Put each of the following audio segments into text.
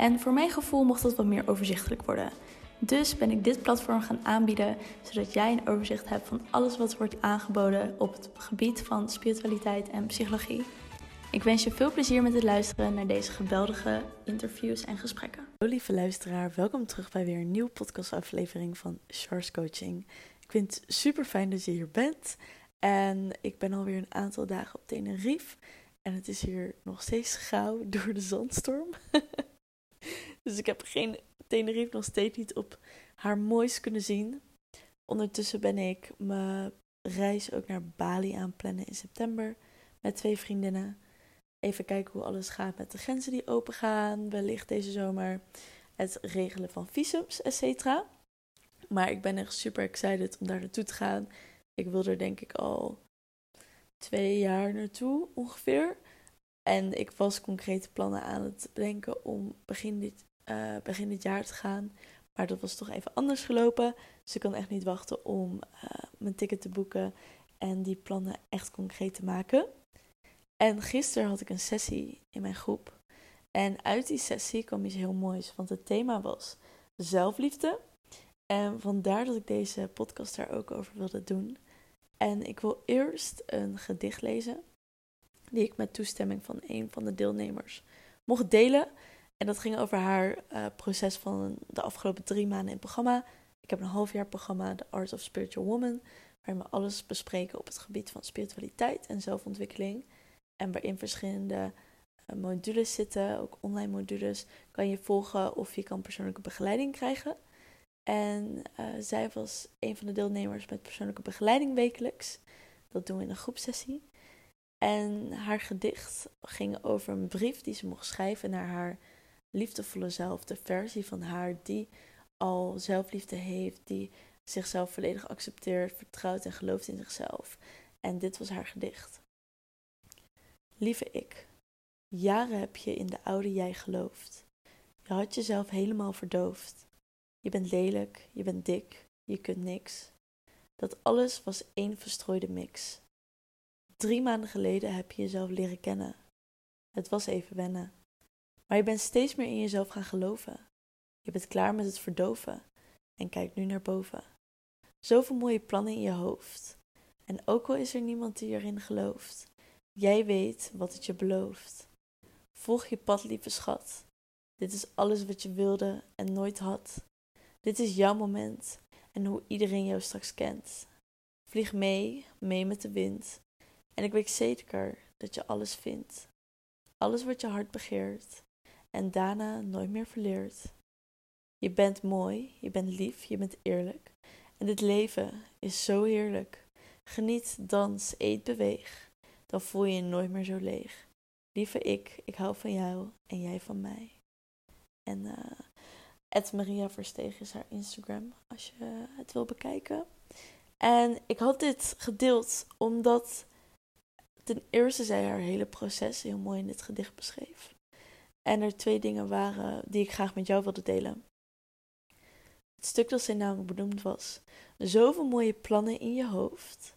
En voor mijn gevoel mocht dat wat meer overzichtelijk worden. Dus ben ik dit platform gaan aanbieden, zodat jij een overzicht hebt van alles wat wordt aangeboden op het gebied van spiritualiteit en psychologie. Ik wens je veel plezier met het luisteren naar deze geweldige interviews en gesprekken. Lieve luisteraar, welkom terug bij weer een nieuwe podcastaflevering van Charles Coaching. Ik vind het super fijn dat je hier bent en ik ben alweer een aantal dagen op Tenerife en het is hier nog steeds gauw door de zandstorm. dus ik heb geen Tenerife nog steeds niet op haar moois kunnen zien. Ondertussen ben ik mijn reis ook naar Bali aan plannen in september met twee vriendinnen. Even kijken hoe alles gaat met de grenzen die open gaan, wellicht deze zomer. Het regelen van visums, etc. Maar ik ben echt super excited om daar naartoe te gaan. Ik wil er denk ik al twee jaar naartoe ongeveer. En ik was concrete plannen aan het bedenken om begin dit, uh, begin dit jaar te gaan. Maar dat was toch even anders gelopen. Dus ik kan echt niet wachten om uh, mijn ticket te boeken en die plannen echt concreet te maken. En gisteren had ik een sessie in mijn groep. En uit die sessie kwam iets heel moois. Want het thema was zelfliefde. En vandaar dat ik deze podcast daar ook over wilde doen. En ik wil eerst een gedicht lezen die ik met toestemming van een van de deelnemers mocht delen. En dat ging over haar uh, proces van de afgelopen drie maanden in het programma. Ik heb een half jaar programma, The Art of Spiritual Woman, waarin we alles bespreken op het gebied van spiritualiteit en zelfontwikkeling. En waarin verschillende uh, modules zitten, ook online modules, kan je volgen of je kan persoonlijke begeleiding krijgen. En uh, zij was een van de deelnemers met persoonlijke begeleiding wekelijks. Dat doen we in een groepsessie. En haar gedicht ging over een brief die ze mocht schrijven naar haar liefdevolle zelf. De versie van haar die al zelfliefde heeft, die zichzelf volledig accepteert, vertrouwt en gelooft in zichzelf. En dit was haar gedicht. Lieve ik, jaren heb je in de oude jij geloofd. Je had jezelf helemaal verdoofd. Je bent lelijk, je bent dik, je kunt niks. Dat alles was één verstrooide mix. Drie maanden geleden heb je jezelf leren kennen. Het was even wennen. Maar je bent steeds meer in jezelf gaan geloven. Je bent klaar met het verdoven en kijkt nu naar boven. Zoveel mooie plannen in je hoofd. En ook al is er niemand die erin gelooft, jij weet wat het je belooft. Volg je pad, lieve schat. Dit is alles wat je wilde en nooit had. Dit is jouw moment en hoe iedereen jou straks kent. Vlieg mee, mee met de wind. En ik weet zeker dat je alles vindt. Alles wat je hart begeert. En daarna nooit meer verleert. Je bent mooi, je bent lief, je bent eerlijk. En dit leven is zo heerlijk. Geniet, dans, eet, beweeg. Dan voel je je nooit meer zo leeg. Lieve ik, ik hou van jou en jij van mij. En uh, Maria Versteeg is haar Instagram als je het wil bekijken. En ik had dit gedeeld omdat ten eerste zij haar hele proces heel mooi in dit gedicht beschreef. En er twee dingen waren die ik graag met jou wilde delen. Het stuk dat zij namelijk benoemd was. Zoveel mooie plannen in je hoofd.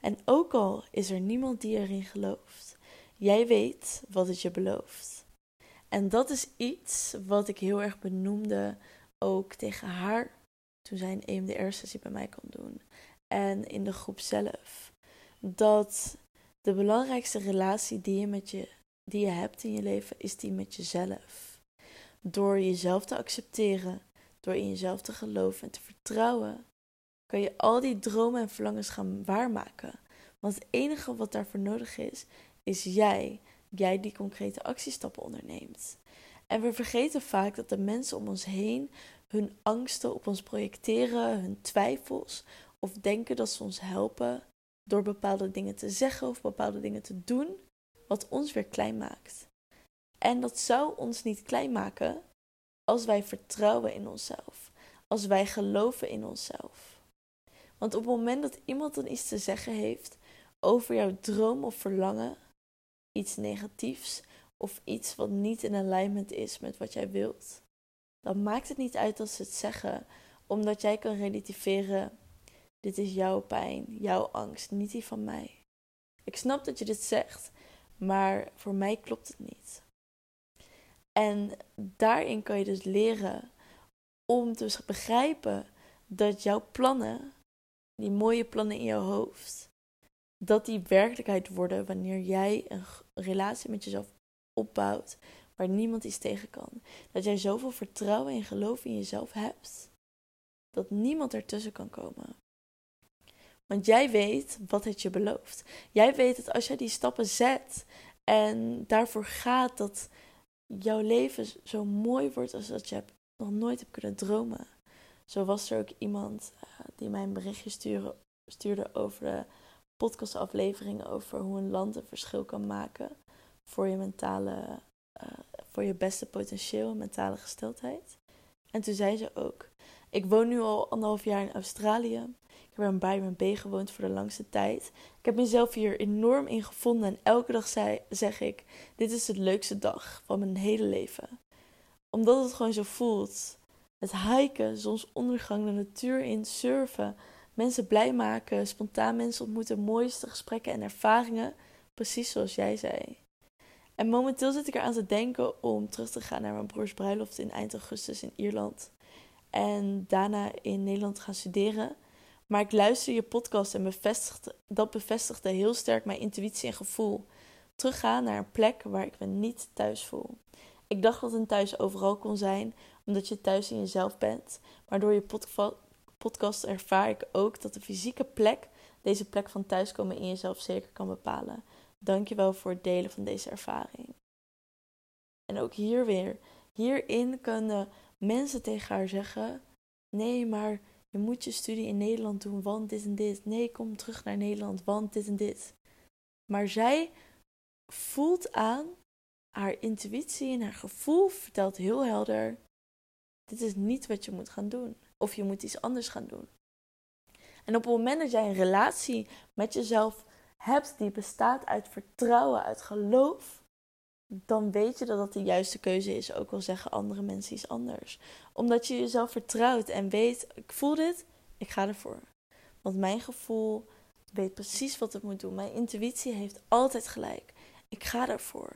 En ook al is er niemand die erin gelooft, jij weet wat het je belooft. En dat is iets wat ik heel erg benoemde ook tegen haar toen zij een EMDR-sessie bij mij kon doen. En in de groep zelf. Dat de belangrijkste relatie die je, met je, die je hebt in je leven is die met jezelf. Door jezelf te accepteren, door in jezelf te geloven en te vertrouwen, kan je al die dromen en verlangens gaan waarmaken. Want het enige wat daarvoor nodig is, is jij jij die concrete actiestappen onderneemt. En we vergeten vaak dat de mensen om ons heen hun angsten op ons projecteren, hun twijfels, of denken dat ze ons helpen door bepaalde dingen te zeggen of bepaalde dingen te doen, wat ons weer klein maakt. En dat zou ons niet klein maken als wij vertrouwen in onszelf. Als wij geloven in onszelf. Want op het moment dat iemand dan iets te zeggen heeft over jouw droom of verlangen, iets negatiefs of iets wat niet in alignment is met wat jij wilt, dan maakt het niet uit als ze het zeggen, omdat jij kan relativeren: dit is jouw pijn, jouw angst, niet die van mij. Ik snap dat je dit zegt, maar voor mij klopt het niet. En daarin kan je dus leren om te begrijpen dat jouw plannen, die mooie plannen in jouw hoofd, dat die werkelijkheid worden wanneer jij een relatie met jezelf opbouwt waar niemand iets tegen kan. Dat jij zoveel vertrouwen en geloof in jezelf hebt, dat niemand ertussen kan komen. Want jij weet wat het je belooft. Jij weet dat als jij die stappen zet en daarvoor gaat, dat jouw leven zo mooi wordt als dat je nog nooit hebt kunnen dromen. Zo was er ook iemand uh, die mij een berichtje stuurde, stuurde over de podcastaflevering over hoe een land een verschil kan maken voor je mentale, uh, voor je beste potentieel en mentale gesteldheid. En toen zei ze ook: Ik woon nu al anderhalf jaar in Australië. Ik heb bij mijn B gewoond voor de langste tijd. Ik heb mezelf hier enorm in gevonden en elke dag zei, zeg ik: Dit is de leukste dag van mijn hele leven. Omdat het gewoon zo voelt. Het hiken, zonsondergang, de natuur in, surfen, mensen blij maken, spontaan mensen ontmoeten, mooiste gesprekken en ervaringen. Precies zoals jij zei. En momenteel zit ik eraan te denken om terug te gaan naar mijn broers bruiloft in eind augustus in Ierland. En daarna in Nederland gaan studeren. Maar ik luister je podcast en bevestigde, dat bevestigde heel sterk mijn intuïtie en gevoel. Teruggaan naar een plek waar ik me niet thuis voel. Ik dacht dat een thuis overal kon zijn, omdat je thuis in jezelf bent. Maar door je podcast ervaar ik ook dat de fysieke plek deze plek van thuiskomen in jezelf zeker kan bepalen. Dankjewel voor het delen van deze ervaring. En ook hier weer. Hierin kunnen mensen tegen haar zeggen: Nee, maar je moet je studie in Nederland doen, want dit en dit. Nee, kom terug naar Nederland, want dit en dit. Maar zij voelt aan, haar intuïtie en haar gevoel vertelt heel helder: dit is niet wat je moet gaan doen. Of je moet iets anders gaan doen. En op het moment dat jij een relatie met jezelf hebt die bestaat uit vertrouwen, uit geloof, dan weet je dat dat de juiste keuze is. Ook al zeggen andere mensen iets anders. Omdat je jezelf vertrouwt en weet, ik voel dit, ik ga ervoor. Want mijn gevoel weet precies wat het moet doen. Mijn intuïtie heeft altijd gelijk. Ik ga ervoor.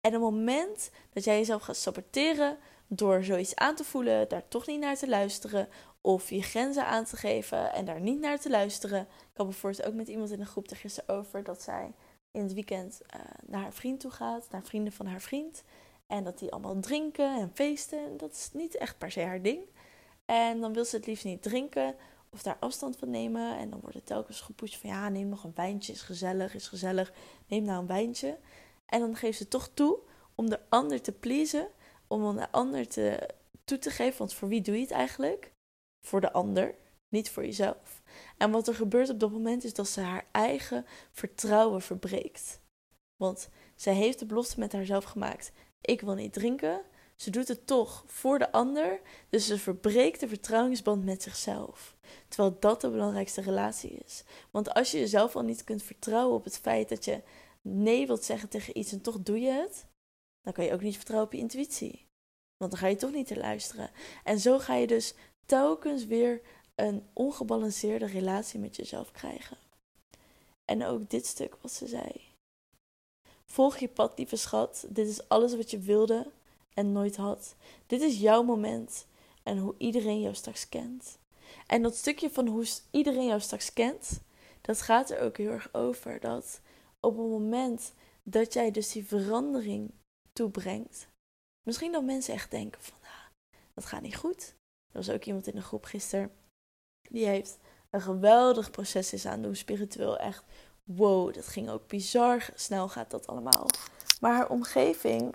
En het moment dat jij jezelf gaat saboteren door zoiets aan te voelen, daar toch niet naar te luisteren, of je grenzen aan te geven en daar niet naar te luisteren. Ik had bijvoorbeeld ook met iemand in een groep er gisteren over dat zij in het weekend uh, naar haar vriend toe gaat, naar vrienden van haar vriend. En dat die allemaal drinken en feesten. Dat is niet echt per se haar ding. En dan wil ze het liefst niet drinken of daar afstand van nemen. En dan wordt het telkens gepusht van ja, neem nog een wijntje, is gezellig, is gezellig. Neem nou een wijntje. En dan geeft ze toch toe om de ander te pleasen, om de ander te, toe te geven. Want voor wie doe je het eigenlijk? Voor de ander, niet voor jezelf. En wat er gebeurt op dat moment is dat ze haar eigen vertrouwen verbreekt. Want zij heeft de belofte met haarzelf gemaakt: ik wil niet drinken. Ze doet het toch voor de ander, dus ze verbreekt de vertrouwensband met zichzelf. Terwijl dat de belangrijkste relatie is. Want als je jezelf al niet kunt vertrouwen op het feit dat je nee wilt zeggen tegen iets en toch doe je het, dan kan je ook niet vertrouwen op je intuïtie. Want dan ga je toch niet te luisteren. En zo ga je dus telkens weer een ongebalanceerde relatie met jezelf krijgen. En ook dit stuk wat ze zei. Volg je pad, lieve schat. Dit is alles wat je wilde en nooit had. Dit is jouw moment en hoe iedereen jou straks kent. En dat stukje van hoe iedereen jou straks kent, dat gaat er ook heel erg over. Dat op het moment dat jij dus die verandering toebrengt, misschien dat mensen echt denken van, nou, dat gaat niet goed. Er was ook iemand in de groep gisteren die heeft een geweldig proces is aan doen, spiritueel echt. Wow, dat ging ook bizar snel gaat dat allemaal. Maar haar omgeving,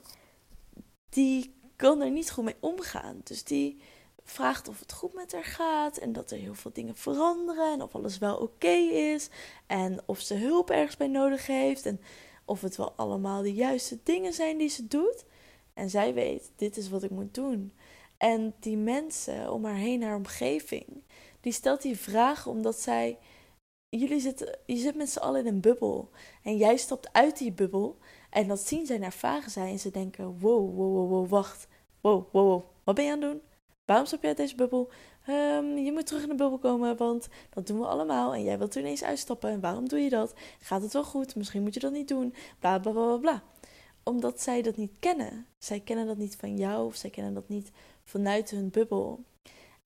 die kan er niet goed mee omgaan. Dus die vraagt of het goed met haar gaat en dat er heel veel dingen veranderen en of alles wel oké is en of ze hulp ergens bij nodig heeft en of het wel allemaal de juiste dingen zijn die ze doet. En zij weet, dit is wat ik moet doen. En die mensen om haar heen, haar omgeving, die stelt die vragen omdat zij. Jullie zitten, je zit met z'n allen in een bubbel. En jij stapt uit die bubbel. En dat zien zij en ervaren zij. En ze denken: wow, wow, wow, wacht. Wow, wow, wow. Wat ben je aan het doen? Waarom stap je uit deze bubbel? Um, je moet terug in de bubbel komen, want dat doen we allemaal. En jij wilt ineens uitstappen. En waarom doe je dat? Gaat het wel goed? Misschien moet je dat niet doen. Bla bla bla bla. Omdat zij dat niet kennen. Zij kennen dat niet van jou of zij kennen dat niet vanuit hun bubbel.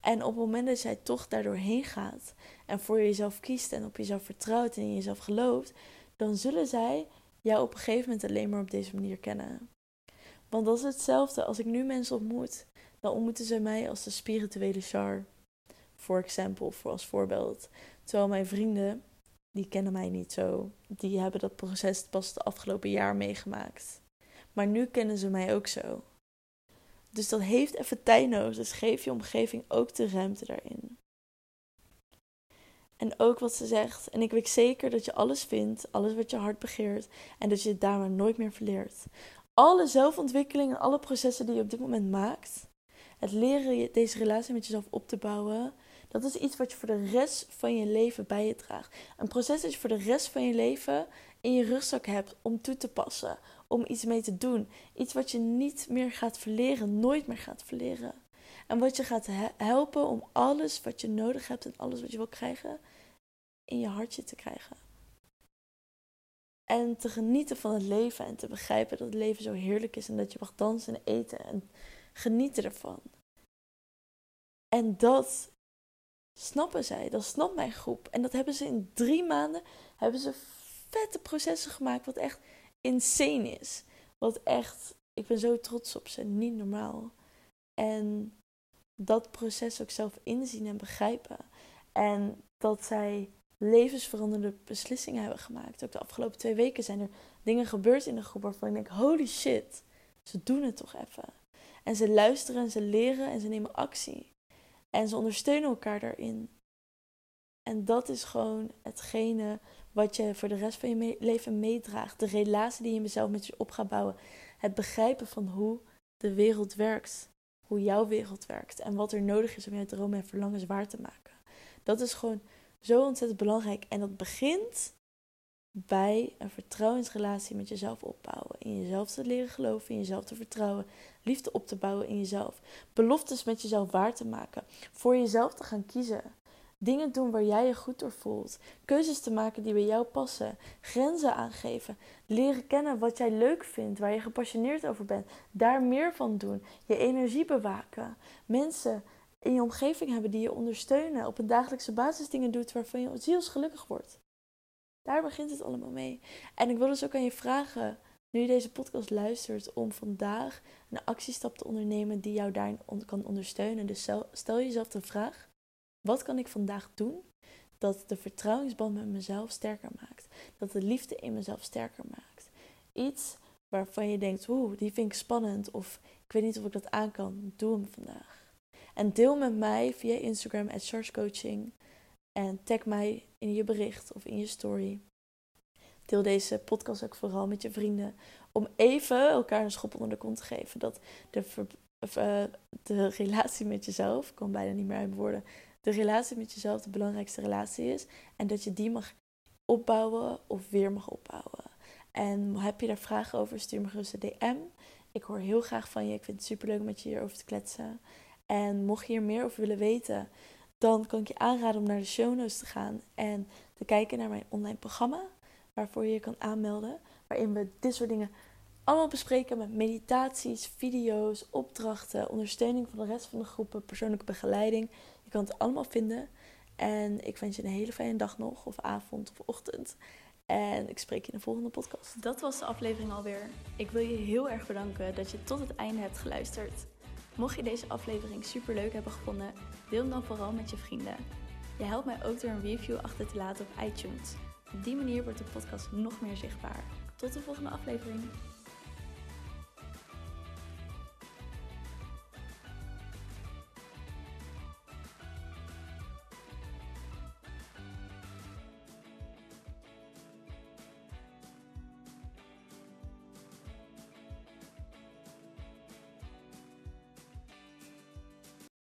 En op het moment dat jij toch daardoor heen gaat en voor jezelf kiest en op jezelf vertrouwt en in jezelf gelooft, dan zullen zij jou op een gegeven moment alleen maar op deze manier kennen. Want dat is hetzelfde als ik nu mensen ontmoet dan ontmoeten ze mij als de spirituele char. Voor example, voor als voorbeeld. Terwijl mijn vrienden, die kennen mij niet zo. Die hebben dat proces pas het afgelopen jaar meegemaakt. Maar nu kennen ze mij ook zo. Dus dat heeft even tijd nodig. Dus geef je omgeving ook de ruimte daarin. En ook wat ze zegt. En ik weet zeker dat je alles vindt, alles wat je hart begeert. En dat je het daar maar nooit meer verleert. Alle zelfontwikkeling en alle processen die je op dit moment maakt, het leren deze relatie met jezelf op te bouwen, dat is iets wat je voor de rest van je leven bij je draagt. Een proces dat je voor de rest van je leven in je rugzak hebt om toe te passen, om iets mee te doen. Iets wat je niet meer gaat verleren, nooit meer gaat verleren. En wat je gaat helpen om alles wat je nodig hebt en alles wat je wil krijgen, in je hartje te krijgen. En te genieten van het leven en te begrijpen dat het leven zo heerlijk is en dat je mag dansen en eten en genieten ervan. En dat snappen zij, dat snapt mijn groep. En dat hebben ze in drie maanden, hebben ze vette processen gemaakt, wat echt insane is. Wat echt, ik ben zo trots op ze, niet normaal. En dat proces ook zelf inzien en begrijpen. En dat zij levensveranderende beslissingen hebben gemaakt. Ook de afgelopen twee weken zijn er dingen gebeurd in de groep waarvan ik denk: holy shit, ze doen het toch even. En ze luisteren en ze leren en ze nemen actie. En ze ondersteunen elkaar daarin. En dat is gewoon hetgene wat je voor de rest van je leven meedraagt. De relatie die je mezelf met je op gaat bouwen. Het begrijpen van hoe de wereld werkt. Hoe jouw wereld werkt. En wat er nodig is om jouw dromen en verlangens waar te maken. Dat is gewoon zo ontzettend belangrijk. En dat begint bij een vertrouwensrelatie met jezelf opbouwen. In jezelf te leren geloven, in jezelf te vertrouwen, liefde op te bouwen in jezelf. Beloftes met jezelf waar te maken, voor jezelf te gaan kiezen. Dingen doen waar jij je goed door voelt. Keuzes te maken die bij jou passen. Grenzen aangeven. Leren kennen wat jij leuk vindt, waar je gepassioneerd over bent. Daar meer van doen. Je energie bewaken. Mensen in je omgeving hebben die je ondersteunen. Op een dagelijkse basis dingen doet waarvan je zielsgelukkig wordt. Daar begint het allemaal mee. En ik wil dus ook aan je vragen, nu je deze podcast luistert, om vandaag een actiestap te ondernemen die jou daarin kan ondersteunen. Dus stel jezelf de vraag: wat kan ik vandaag doen dat de vertrouwensband met mezelf sterker maakt? Dat de liefde in mezelf sterker maakt? Iets waarvan je denkt: oeh, die vind ik spannend of ik weet niet of ik dat aan kan. Doe hem vandaag. En deel met mij via Instagram at en tag mij in je bericht of in je story. Deel deze podcast ook vooral met je vrienden. Om even elkaar een schop onder de kont te geven. Dat de, uh, de relatie met jezelf, ik kan bijna niet meer uit woorden. De relatie met jezelf de belangrijkste relatie is. En dat je die mag opbouwen of weer mag opbouwen. En heb je daar vragen over, stuur me gerust een DM. Ik hoor heel graag van je. Ik vind het super leuk om met je hierover te kletsen. En mocht je hier meer over willen weten, dan kan ik je aanraden om naar de show notes te gaan en te kijken naar mijn online programma, waarvoor je je kan aanmelden, waarin we dit soort dingen allemaal bespreken met meditaties, video's, opdrachten, ondersteuning van de rest van de groepen, persoonlijke begeleiding. Je kan het allemaal vinden. En ik wens je een hele fijne dag nog, of avond of ochtend. En ik spreek je in de volgende podcast. Dat was de aflevering alweer. Ik wil je heel erg bedanken dat je tot het einde hebt geluisterd. Mocht je deze aflevering super leuk hebben gevonden, deel hem dan vooral met je vrienden. Je helpt mij ook door een review achter te laten op iTunes. Op die manier wordt de podcast nog meer zichtbaar. Tot de volgende aflevering.